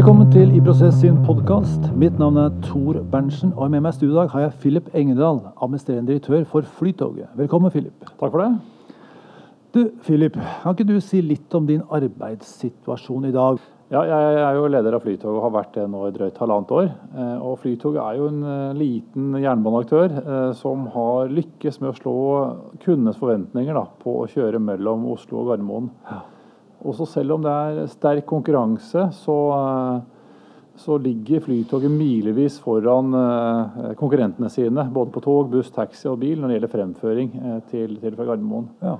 Velkommen til I Prosess sin podkast. Mitt navn er Tor Berntsen, og med meg i studio i dag har jeg Philip Engedal, administrerende direktør for Flytoget. Velkommen, Philip. Takk for det. Du, Philip, kan ikke du si litt om din arbeidssituasjon i dag? Ja, jeg er jo leder av Flytoget og har vært det nå i drøyt halvannet år. Eh, og Flytoget er jo en eh, liten jernbaneaktør eh, som har lykkes med å slå kundenes forventninger da, på å kjøre mellom Oslo og Gardermoen. Ja. Også selv om det er sterk konkurranse, så, så ligger Flytoget milevis foran konkurrentene sine. Både på tog, buss, taxi og bil når det gjelder fremføring til, til fra Gardermoen. Ja.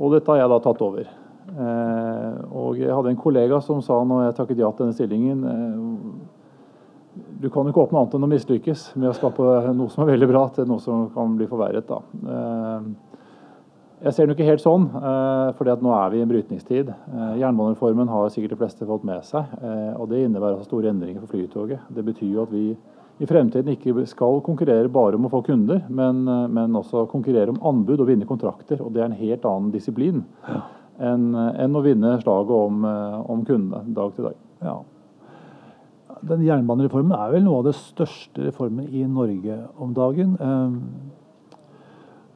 Og dette har jeg da tatt over. Eh, og jeg hadde en kollega som sa når jeg takket ja til denne stillingen eh, Du kan jo ikke åpne annet enn å mislykkes med å skape noe som er veldig bra, til noe som kan bli forverret. da. Eh, jeg ser det ikke helt sånn, for nå er vi i en brytningstid. Eh, jernbanereformen har sikkert de fleste fått med seg, eh, og det innebærer altså store endringer for Flytoget. Det betyr jo at vi i fremtiden ikke skal konkurrere bare om å få kunder, men, men også konkurrere om anbud og vinne kontrakter. Og det er en helt annen disiplin Ja. enn enn å vinne slaget om, om kundene dag til dag. ja. Den jernbanereformen er vel noe av det største reformen i Norge om dagen.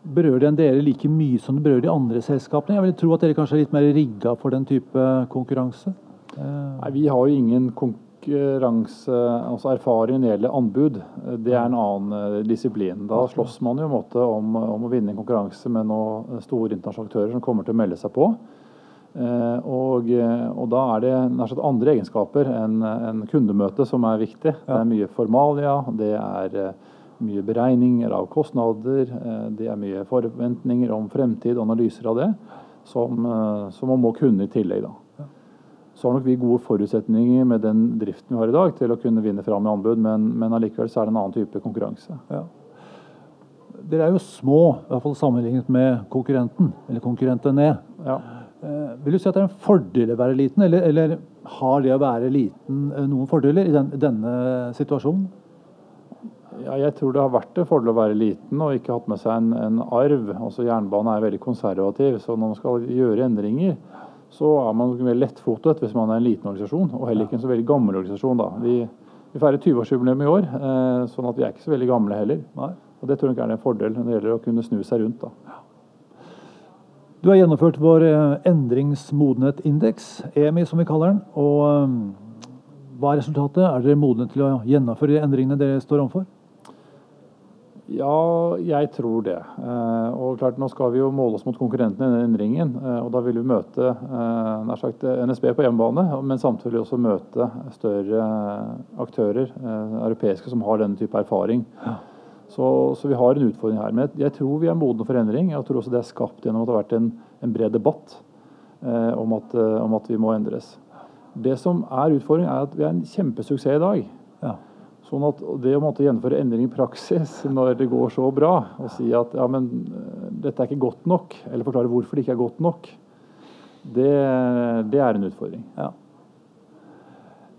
Berører den dere like mye som det berører de andre selskapene? Jeg vil tro at dere kanskje er litt mer rigga for den type konkurranse? Eh, Nei, Vi har jo ingen konkurranse, altså erfaring når det gjelder anbud. Det er en annen eh, disiplin. Da slåss man jo om, om å vinne en konkurranse med noen store internasjonale aktører som kommer til å melde seg på. Eh, Og, og da er det nær sagt andre egenskaper enn en kundemøte som er viktig. Det er mye formalia, det er mye beregninger av kostnader, eh, det er mye forventninger om fremtid analyser av det, som, eh, som man må kunne i tillegg. da. Så har nok vi gode forutsetninger med den driften vi har i dag til å kunne vinne fram i anbud, men, men allikevel så er det en annen type konkurranse. Ja. Dere er jo små, i hvert fall sammenlignet med konkurrenten, eller konkurrentene. Ja. Eh, vil du si at det er en fordel å være liten, eller, eller har det å være liten noen fordeler i den, denne situasjonen? Ja, jeg tror det har vært en fordel å være liten og ikke hatt med seg en, en arv. Altså Jernbanen er veldig konservativ, så når man skal gjøre endringer, så er man mer lettfotet hvis man er en liten organisasjon, og heller ikke en så veldig gammel organisasjon. da. Vi, vi feirer 20-årsjubileum i år, eh, sånn at vi er ikke så veldig gamle heller. Nei. Og Det tror jeg ikke er en fordel når det gjelder å kunne snu seg rundt. da. Du har gjennomført vår endringsmodenhetindeks, endringsmodenhet-indeks, EMI som vi kaller den. og eh, Hva er resultatet? Er dere modne til å gjennomføre de endringene dere står overfor? Ja, jeg tror det. Eh, og klart Nå skal vi jo måle oss mot konkurrentene i denne endringen. eh, og Da vil vi møte eh, nær sagt NSB på hjemmebane, men samtidig også møte større aktører, europeiske, som har denne type erfaring. Så, så vi har en utfordring her. Men jeg, tror vi er modne for endring. Jeg tror også det er skapt gjennom at det har vært en, en bred debatt om, at, om at vi må endres. Det som er utfordringen, er at vi er en kjempesuksess i dag. Ja. Sånn at det å måtte gjennomføre endring i praksis når det går så bra, og si at ja, men eh, dette er ikke godt nok, eller forklare hvorfor det ikke er godt nok, det, det er en utfordring. Ja.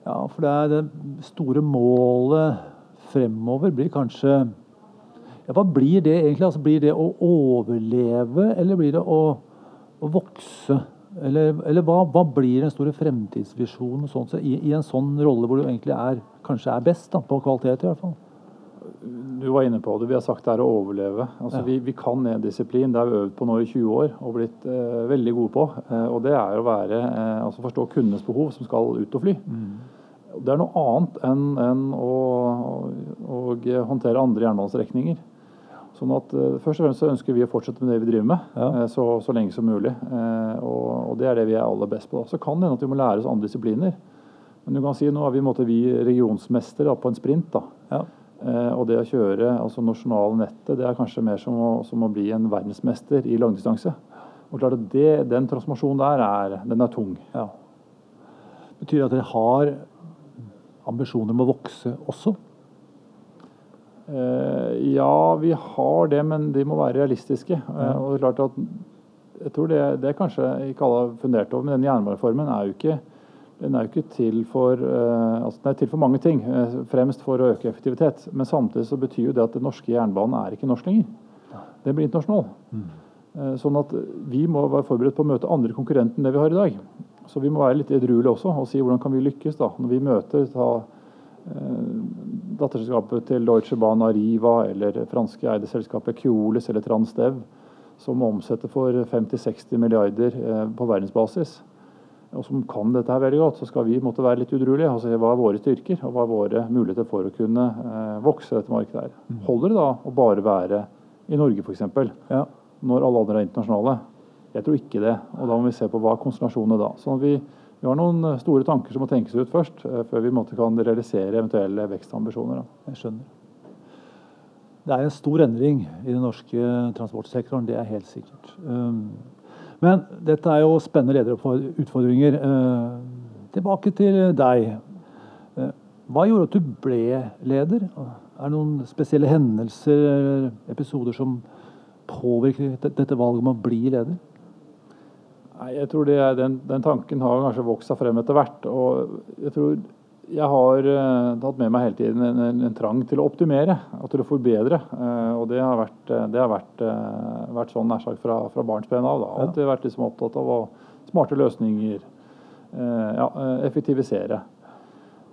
ja, for det er det store målet fremover blir kanskje ja, Hva blir det egentlig? Altså, blir det å overleve, eller blir det å, å vokse? Eller, eller hva, hva blir den store fremtidsvisjonen sånn, i, i, en sånn rolle hvor du egentlig er, kanskje er best da, på kvalitet? i hvert fall? Du var inne på det. Vi har sagt det er å overleve. Altså, Ja. vi, vi kan en disiplin. Det har vi øvd på nå i 20 år og blitt eh, veldig gode på. Eh, og det er å være, eh, altså forstå kundenes behov som skal ut og fly. Det er noe annet enn, enn å, å, å håndtere andre jernbanestrekninger. Sånn at eh, Først og fremst så ønsker vi å fortsette med det vi driver med, Ja. eh, så, så lenge som mulig. Eh, og, og det er det vi er aller best på. Så kan det hende at vi må lære oss andre disipliner. Men du kan si nå er vi, måte, vi regionsmester på en sprint. da. Ja. Og det å kjøre altså nasjonale nettet, det er kanskje mer som å, som å bli en verdensmester i langdistanse. Og klart at det, Den transformasjonen der er, den er tung. ja. Betyr det at dere har ambisjoner om å vokse også? Eh, ja, vi har det, men de må være realistiske. Eh, og det er klart at jeg tror det, det er kanskje ikke alle har fundert over, men den jernbanereformen er jo ikke den er jo ikke til for eh, altså Den er til for mange ting. fremst for å øke effektivitet. Men samtidig så betyr jo det at den norske jernbanen er ikke norsk lenger. Den blir internasjonal. Eh, sånn at vi må være forberedt på å møte andre konkurrenter enn det vi har i dag. Så vi må være litt edruelige også og si hvordan kan vi lykkes da, når vi møter ta, datterselskapet til Deutsche Bahn Arriva eller franske eide selskapet Keolis eller Transdev, som omsetter for 50-60 milliarder eh, på verdensbasis, og som kan dette her veldig godt, så skal vi måtte være litt udruelige og se hva er våre styrker og hva er våre muligheter for å kunne eh, vokse dette markedet her. Mm. Holder det da å bare være i Norge f.eks., ja. når alle andre er internasjonale? Jeg tror ikke det. og Da må vi se på hva er konstellasjonene da. Så vi, vi, har noen eh, store tanker som må tenkes ut først, eh, før vi kan realisere eventuelle vekstambisjoner. Jeg skjønner. Det er en stor endring i den norske transportsektoren, det er helt sikkert. Um, men dette er jo spennende lederutfordringer. Uh, tilbake til deg. Hva gjorde at du ble leder? Er det noen spesielle hendelser eller episoder som påvirker dette valget om å bli leder? Nei, jeg tror er, den, den, tanken har kanskje vokst seg frem etter hvert. og jeg tror jeg har uh, tatt med meg hele tiden en, en, en, trang til å optimere og til å forbedre. Uh, og det har vært, eh, det har vært, uh, vært sånn nær sagt fra, fra barnsben av. Da. Alltid vært liksom opptatt av å, smarte løsninger, ja, effektivisere.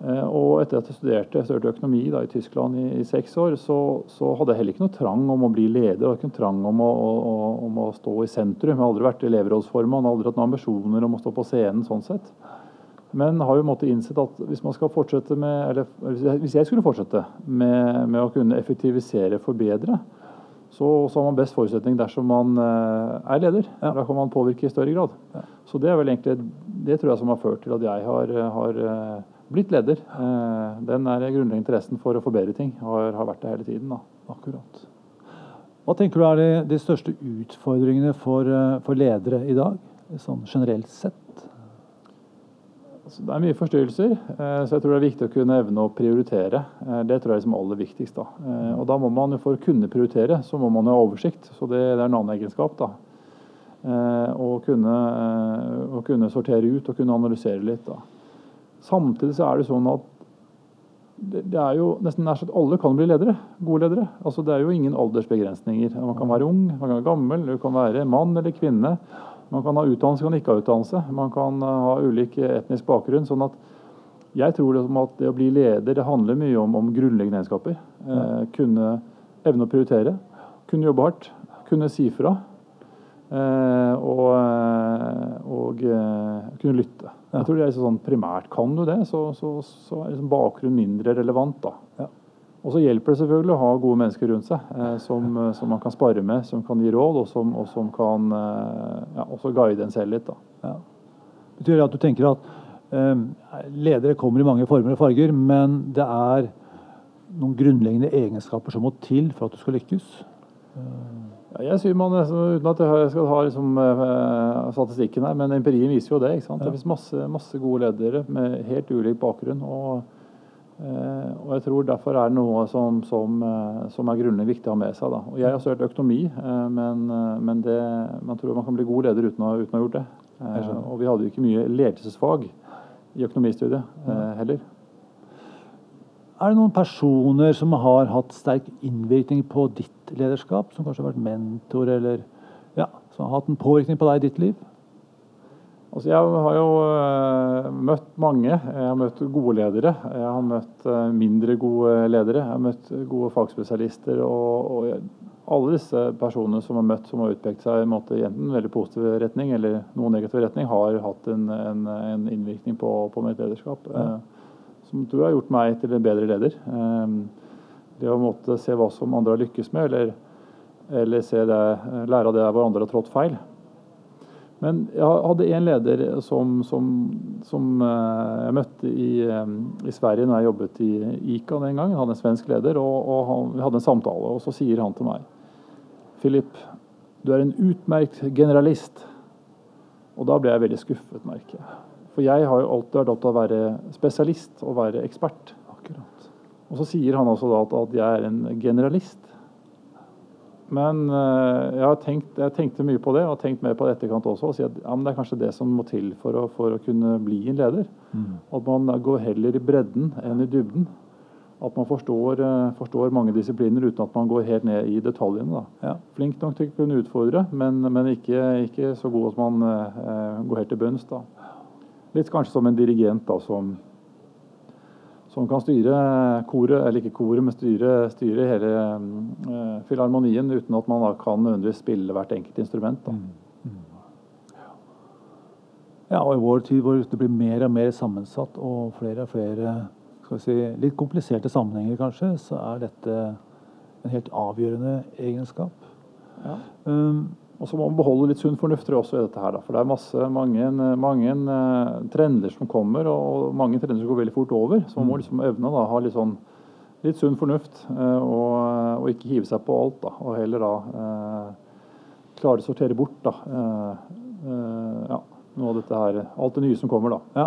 Eh, og etter at jeg studerte, jeg studerte økonomi da, i Tyskland i, i seks år, så, så, hadde jeg heller ikke noe trang om å bli leder. Hadde ikke noe trang om å, å, om å, stå i sentrum. Jeg har aldri vært elevrådsformann, aldri hatt noen ambisjoner om å stå på scenen. sånn sett. Men har jo måttet innsett at hvis man skal fortsette med, eller hvis jeg skulle fortsette med, med å kunne effektivisere, forbedre, så, så, har man best forutsetning dersom man uh, er leder. Ja. Da kan man påvirke i større grad. Ja. Så det er vel egentlig det tror jeg som har ført til at jeg har, har uh, blitt leder. Eh, den er grunnleggende interessen for å forbedre ting. Har, har vært det hele tiden. Da. Akkurat. Hva tenker du er de, de største utfordringene for, eh, for, ledere i dag, sånn generelt sett? Altså, det er mye forstyrrelser, eh, så jeg tror det er viktig å kunne evne å prioritere. Det tror jeg er liksom aller viktigst. Da. Og da må man, jo For å kunne prioritere, så må man ha oversikt. Så det, det er en annen egenskap. da. Å kunne, å kunne sortere ut og kunne analysere litt. da. Samtidig så er det sånn at det er jo nesten nær sagt alle kan bli ledere. Gode ledere. Altså Det er jo ingen aldersbegrensninger. Man kan være ung, man kan være gammel, du kan være mann eller kvinne. Man kan ha utdannelse, man kan ikke ha utdannelse. Man kan eh, ha ulik etnisk bakgrunn. sånn at jeg tror det, at det å bli leder det handler mye om, om grunnleggende egenskaper. Eh, kunne evne å prioritere, kunne jobbe hardt, kunne si fra. Eh, og, eh, og eh, kunne lytte. Jeg tror det er sånn primært Kan du det, så, så, så er liksom bakgrunnen mindre relevant. da. Ja. Og så hjelper det selvfølgelig å ha gode mennesker rundt seg eh, som, som, man kan spare med, som kan gi råd, og som, og som kan eh, ja, også guide en selv litt. da. Ja. Betyr det at du tenker at eh, ledere kommer i mange former og farger, men det er noen grunnleggende egenskaper som må til for at du skal lykkes? Jeg synes man, Uten at jeg skal ha liksom, uh, statistikken her, men empirien viser jo det. ikke sant? Det finnes masse, masse, gode ledere med helt ulik bakgrunn. og, uh, og jeg tror derfor er det noe som, som, uh, som er grunnleggende viktig å ha med seg. Da. Og Jeg har studert økonomi, men, men det, man tror man kan bli god leder uten å, uten å ha gjort det. og vi hadde jo ikke mye ledelsesfag i økonomistudiet heller. Er det noen personer som har hatt sterk innvirkning på ditt lederskap? Som kanskje har vært mentor, eller ja, som har hatt en påvirkning på deg i ditt liv? Altså, jeg har jo uh, møtt mange. Jeg har møtt gode ledere. Jeg har møtt uh, mindre gode ledere. Jeg har møtt gode fagspesialister. Og, og alle disse personene som har møtt som har utpekt seg i en måte, enten en veldig positiv retning eller noen negativ retning, har hatt en, en, en innvirkning på, på mitt lederskap. Ja. Uh, som tror jeg har gjort meg til en bedre leder. Ehm, det å måtte se hva som andre har lykkes med, eller, eller det, lære av det hvor andre har trådt feil. Men jeg hadde en leder som, som, som eh, jeg møtte i, ehm, i, Sverige når jeg jobbet i ICA den gang. Han hadde en svensk leder, og, og han, vi hadde en samtale. Og så sier han til meg Philip, du er en utmerkt generalist. Og da ble jeg veldig skuffet, merker jeg. For jeg har jo alltid vært opptatt av å være spesialist og være ekspert. Akkurat. Og så sier han også da at, jeg er en generalist. Men uh, jeg har tenkt, jeg tenkte mye på det, og har tenkt mer på det etterkant også. og si at ja, det er kanskje det som må til for å, for å kunne bli en leder. Mm. At man går heller i bredden enn i dybden. At man forstår, uh, forstår, mange disipliner uten at man går helt ned i detaljene. Ja. Flink nok til å kunne utfordre, men, men ikke, ikke, så god at man uh, går helt til bunns. da. Litt kanskje som en dirigent da, som, som kan styre koret, eller ikke koret, men styre, styre hele uh, filharmonien uten at man da kan nødvendigvis spille hvert enkelt instrument. Da. Mm. Mm. Ja, og i vår tid hvor det blir mer og mer sammensatt og flere og flere skal vi si, litt kompliserte sammenhenger, kanskje, så er dette en helt avgjørende egenskap. Ja. Um, og så må man beholde litt sunn fornuft også i dette her. Da. For det er masse, mange, mange uh, trender som kommer, og mange trender som går veldig fort over. Så man må mm. liksom evne å ha litt, sånn, litt sunn fornuft, uh, og, og, ikke hive seg på alt. Da, og heller da uh, klare å sortere bort da, ja, noe av dette her, alt det nye som kommer. da. Ja.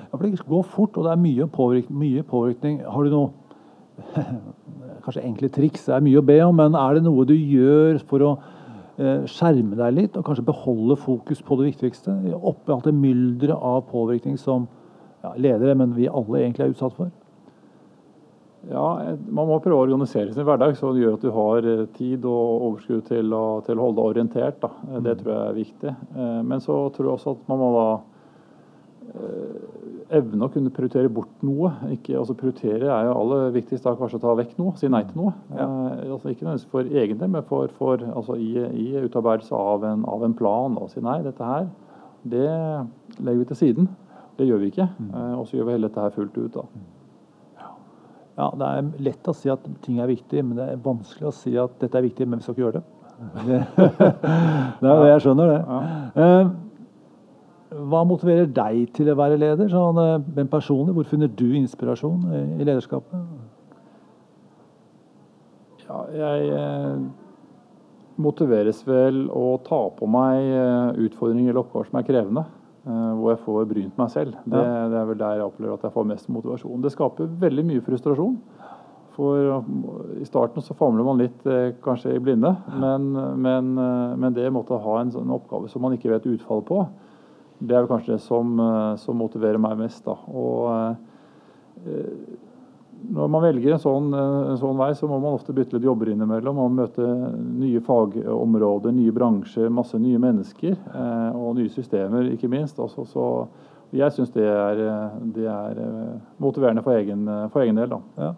ja, for det går fort, og det er mye påvirkning. Mye påvirkning. Har du noe kanskje enkle triks? Det er mye å be om, men er det noe du gjør for å Eh, skjerme deg litt og kanskje beholde fokus på det viktigste. Oppi alt det mylderet av påvirkning som ja, ledere, men vi alle egentlig er utsatt for. Ja, Man må prøve å organisere sin hverdag så det gjør at du har eh, tid og overskudd til å, til å holde deg orientert. Da. Eh, det mm. tror jeg er viktig. Men så tror jeg også at man må da evne å kunne prioritere bort noe. Ikke, altså Prioritere er jo aller viktigst da kanskje å ta vekk noe, si nei til noe. Ja. Eh, altså Ikke nødvendigvis for egen del, men for, for altså i, i, utarbeidelse av en, av en plan. Da. Si nei, dette her, det legger vi til siden. Det gjør vi ikke. Mm. Eh, og så gjør vi hele dette her fullt ut. da. Ja, Det er lett å si at ting er viktig, men det er vanskelig å si at dette er viktig, men vi skal ikke gjøre det. Det, det er jeg skjønner, det. Ja. Uh, hva motiverer deg til å være leder? Sånn, men personlig, Hvor finner du inspirasjon i lederskapet? Ja, jeg eh, motiveres vel å ta på meg eh, utfordringer eller oppgaver som er krevende. Eh, hvor jeg får brynt meg selv. Det, ja. det, er vel der jeg opplever at jeg får mest motivasjon. Det skaper veldig mye frustrasjon. For I starten så famler man litt kanskje i blinde, men, men, men det måtte ha en sånn oppgave som man ikke vet utfallet på, det er kanskje det som, eh, som motiverer meg mest. Da. Og, eh, når man velger en sånn, eh, en sånn, vei, så må man ofte bytte litt jobber innimellom. Man møter nye fagområder, nye bransjer, masse nye mennesker. Eh, og nye systemer, ikke minst. Altså, så jeg syns det, det, er motiverende for egen, for egen del. Ja.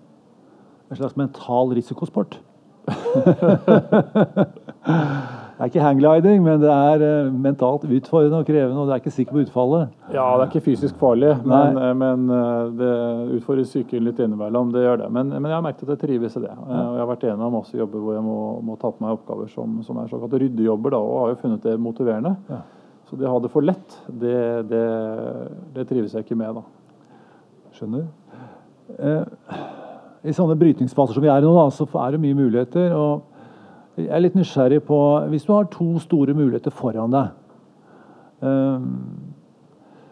En slags mental risikosport. Det er ikke hanggliding, men det er uh, mentalt utfordrende og krevende. Og det er ikke sikker på utfallet. Ja, det er ikke fysisk farlig, men, uh, men uh, det utfordrer psyken litt innimellom. Det gjør det. Men, men, jeg har merket at jeg trives i det. og jeg har vært enig om masse jobber hvor jeg må, må ta på meg oppgaver som, som er såkalt ryddejobber, da, og har jo funnet det motiverende. Ja. Så det å ha det for lett, det, det, det, trives jeg ikke med, da. Skjønner. I sånne brytningsfaser som vi er i nå, da, så er det mye muligheter. og jeg er litt nysgjerrig på Hvis du har to store muligheter foran deg um,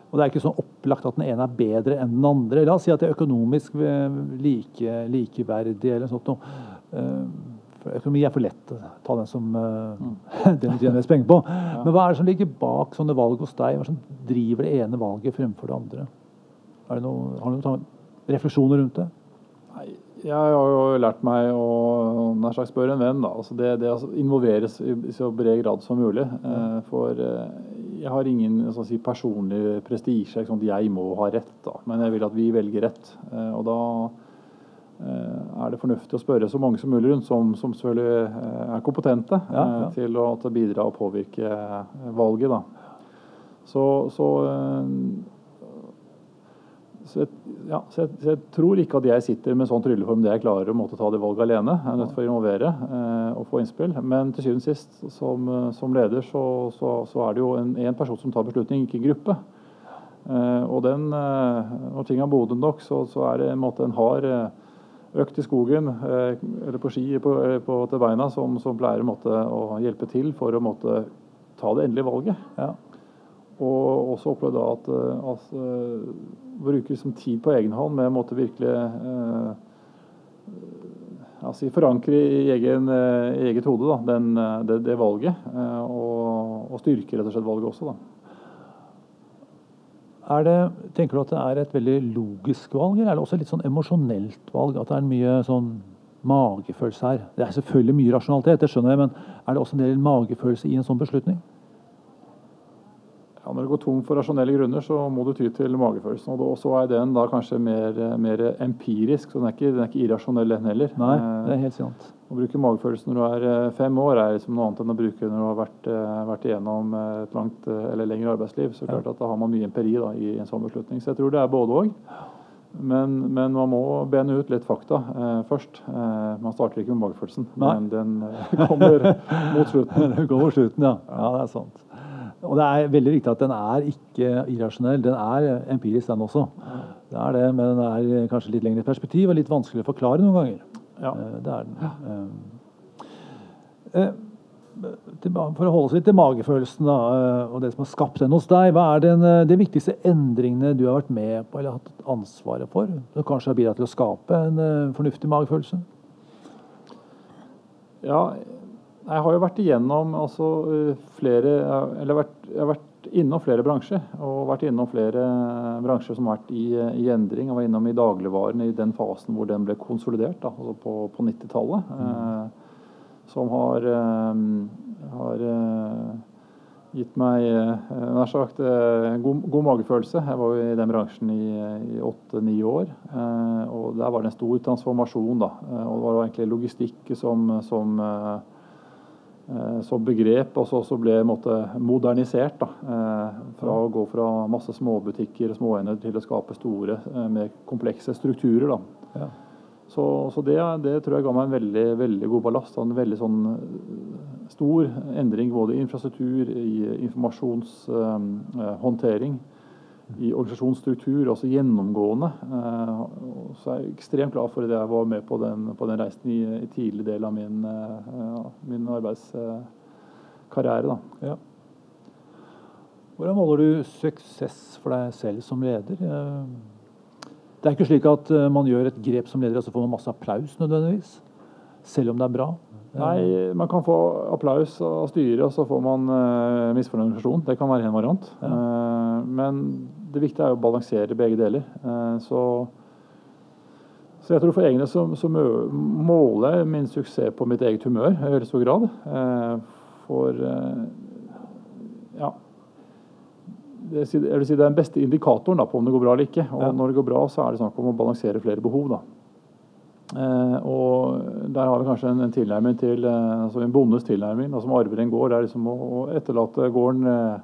Og det er ikke sånn opplagt at den ene er bedre enn den andre. La oss si at det er økonomisk eh, like, likeverdig eller sånt noe. Um, økonomi er for lett. Ta den som uh, den du tjener mest penger på. Ja. Men hva er det som ligger bak sånne valg hos deg? Hva er det som driver det ene valget fremfor det andre? Det noe, har du noen refleksjoner rundt det? Nei, jeg har jo lært meg å nær sagt spørre en venn. da, altså Det, det altså, involveres i så bred grad som mulig. Eh, for eh, jeg har ingen sånn si, personlig prestisje. Jeg må ha rett, da, men jeg vil at vi velger rett. Eh, og da eh, er det fornuftig å spørre så mange som mulig rundt, som, som selvfølgelig er kompetente ja, ja. Til å bidra og påvirke valget. da. Så, så så jeg, ja, så, jeg, så jeg, tror ikke at jeg sitter med sånn trylleform det jeg klarer å måtte ta det valget alene. Jeg er nødt til å involvere eh, og få innspill. Men til syvende og sist, som, eh, som leder, så, så, så, er det jo en, en, person som tar beslutning, ikke en gruppe. Eh, og den, eh, når ting er modne nok, så, er det en måte en har eh, økt i skogen eh, eller på ski på, på, til beina som, som pleier å hjelpe til for å måtte ta det endelige valget. Ja. Og også opplevd at, at bruker som tid på egen hånd med å måtte virkelig eh, altså forankre i egen, i eget hode da, den, eh, det, det, valget. Eh, og, og, styrke rett og slett valget også. det, tenker du at det er et veldig logisk valg, eller er det også litt sånn emosjonelt valg? At det er mye sånn magefølelse her? Det er selvfølgelig mye rasjonalitet, det skjønner jeg, men er det også en del magefølelse i en sånn beslutning? Ja, når du går tom for rasjonelle grunner, så må du ty til magefølelsen. Og så er den da kanskje mer, mer empirisk, så den er, ikke, den er ikke irrasjonell den heller. Nei, det er helt sant. Å bruke magefølelsen når du er eh, fem år, er liksom noe annet enn å bruke når du har vært, eh, vært igjennom et langt eller lengre arbeidsliv. Så klart at da har man mye empiri da, i en sånn beslutning. Så jeg tror det er både òg. Men, men, man må bene ut litt fakta eh, først. Eh, man starter ikke med magefølelsen, men den eh, kommer mot slutten. den kommer mot slutten, ja. ja. Det er sant. Og det er veldig viktig at den er ikke irrasjonell. Den er empirisk, den også. Det er det, Men den er kanskje litt lengre perspektiv og litt vanskelig å forklare noen ganger. Ja. Eh, det er den. Eh, for å holde oss litt til magefølelsen da, eh, og det som har skapt den hos deg, hva er den, de viktigste endringene du har vært med på eller hatt ansvaret for? Som kanskje har bidratt til å skape en fornuftig magefølelse? Ja, jeg har jo vært igjennom altså, flere Eller vært, jeg har vært innom flere bransjer. Og vært innom flere bransjer som har vært i, i endring. Jeg var innom i dagligvaren i den fasen hvor den ble konsolidert, da, altså på, på 90-tallet. Mm. Eh, som har, eh, har eh, gitt meg eh, nær sagt eh, god, god, magefølelse. Jeg var jo i den bransjen i åtte-ni år. Eh, og der var det en stor transformasjon. da, og Det var egentlig logistikk som, som Eh, som begrep også, også ble måte, modernisert. Da, eh, fra å gå fra masse småbutikker og småenheter til å skape store, eh, mer komplekse strukturer. Ja. Så, så det, det, tror jeg ga meg en veldig, veldig god ballast. En veldig sånn stor endring både i infrastruktur, i informasjonshåndtering. Uh, i organisasjonsstruktur, altså gjennomgående. Eh, så jeg er ekstremt glad for at jeg var med på den, på den reisen i, i, tidlig del av min, eh, min arbeidskarriere. Ja. Hvordan måler du suksess for deg selv som leder? Eh, det er ikke slik at man gjør et grep som leder og så får man masse applaus nødvendigvis, selv om det er bra. Nei, man kan få applaus av styret, og så får man misfornøyd organisasjon. Det kan være en variant. Ja. Men det viktige er å balansere begge deler. Uh, så, så, jeg tror for egne så, så, måler jeg min suksess på mitt eget humør i veldig stor grad. Uh, for ja det, jeg vil si det er den beste indikatoren da, på om det går bra eller ikke. Og ja. når det går bra, så er det snakk om å balansere flere behov. da. Eh, og der har vi kanskje en, en tilnærming til eh, altså en bondes tilnærming da, som arver en gård. Det er liksom å, å etterlate gården eh,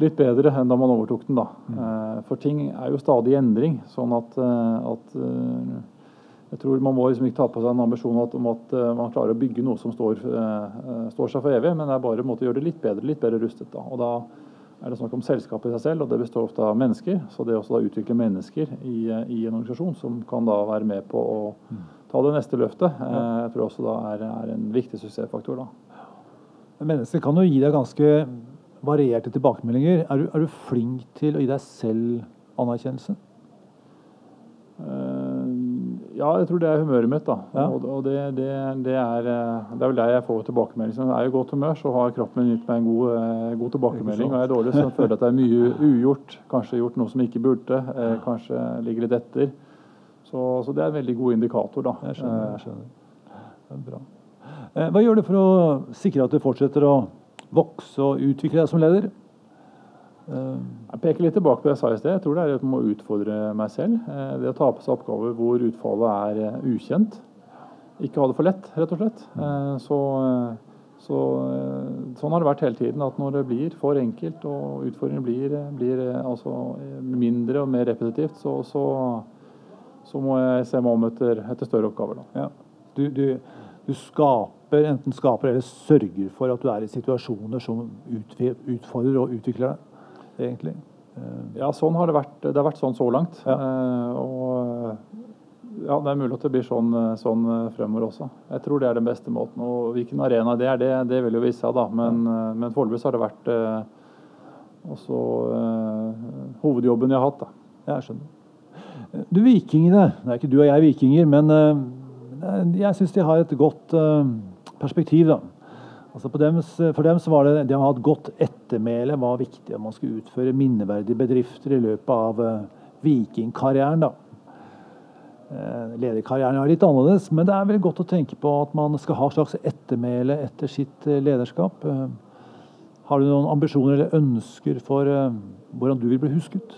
litt bedre enn da man overtok den. da. Mm. Eh, for ting er jo stadig i endring. sånn at, eh, at eh, jeg tror Man må liksom ikke ta på seg en ambisjon om at man klarer å bygge noe som står, står seg for evig, men det er bare å gjøre det litt bedre, litt bedre rustet. da. Og da er det snakk om selskapet i seg selv, og det består ofte av mennesker. Så det også da utvikle mennesker i, i, en organisasjon som kan da være med på å ta det neste løftet, eh, jeg tror også da er, er en viktig suksessfaktor. da. Mennesker kan jo gi deg ganske varierte tilbakemeldinger. Er du, er du flink til å gi deg selv anerkjennelse? Uh, ja, jeg tror det er humøret mitt. da. Ja. Og, og det, det, det, er, eh, det, er, vel der jeg får tilbakemelding. Er jeg i godt humør, så har kroppen min gitt meg en god, eh, god tilbakemelding. Og er jeg dårlig, så føler jeg at det er mye ugjort. Kanskje gjort noe som ikke burde. Eh, kanskje ligger litt etter. Så, så, det er en veldig god indikator. da. Jeg skjønner. Jeg skjønner. Det er bra. Hva gjør du for å sikre at du fortsetter å vokse og utvikle deg som leder? Jeg peker litt tilbake på det jeg sa i sted. Jeg tror det er at man må utfordre meg selv. Eh, det å ta på seg oppgaver hvor utfallet er eh, ukjent. Ikke ha det for lett, rett og slett. Eh, så, så, sånn har det vært hele tiden. At når det blir for enkelt og utfordringen blir, blir altså mindre og mer repetitivt, så, så, så, må jeg se meg om etter, etter større oppgaver. Ja. Du, du, du, skaper, enten skaper eller sørger for at du er i situasjoner som utfordrer og utvikler deg egentlig. Ja, sånn har det vært. Det har vært sånn så langt. Ja. Eh, og ja, det er mulig at det blir sånn, sånn, fremover også. Jeg tror det er den beste måten. Og hvilken arena det er, det, det vil jo vise seg, da. Men. Eh, men foreløpig har det vært eh, også eh, hovedjobben jeg har hatt, da. Jeg skjønner. Du, Vikingene. Det er ikke du og jeg vikinger, men eh, jeg syns de har et godt eh, perspektiv, da. Altså dem, for dem så var det det å ha et godt ettermæle var viktig. Man skulle utføre minneverdige bedrifter i løpet av uh, vikingkarrieren. da. Uh, lederkarrieren er litt annerledes, men det er vel godt å tenke på at man skal ha et slags ettermæle etter sitt uh, lederskap. Har du noen ambisjoner eller ønsker for hvordan du vil bli husket?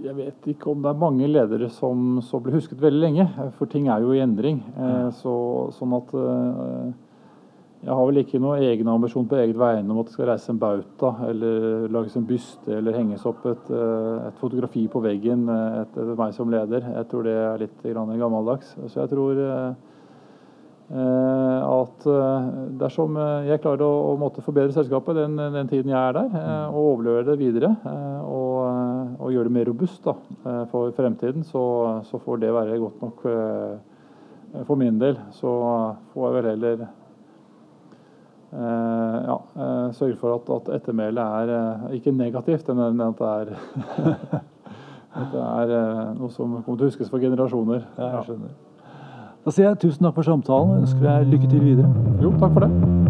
Jeg vet ikke om det er mange ledere som, som blir husket veldig lenge. For ting er jo i endring. Uh, så, sånn at uh, jeg har vel ikke noen egen ambisjon på eget vegne om at det skal reise en bauta, eller lages en byste, eller henges opp et, eh, et fotografi på veggen eh, etter meg som leder. Jeg tror det er litt gammeldags. Så jeg tror eh, at dersom jeg klarer å, å måtte forbedre selskapet den, den, tiden jeg er der, og overlevere det videre, og, og gjøre det mer robust da, for fremtiden, så, så, får det være godt nok for min del. Så får jeg vel heller Eh, ja, eh, sørge for at, at ettermælet er eh, ikke negativt, men at det er, at det er noe som kommer til å huskes for generasjoner. Ja, jeg skjønner. Da sier jeg tusen takk for samtalen og ønsker deg lykke til videre. Jo, takk for det.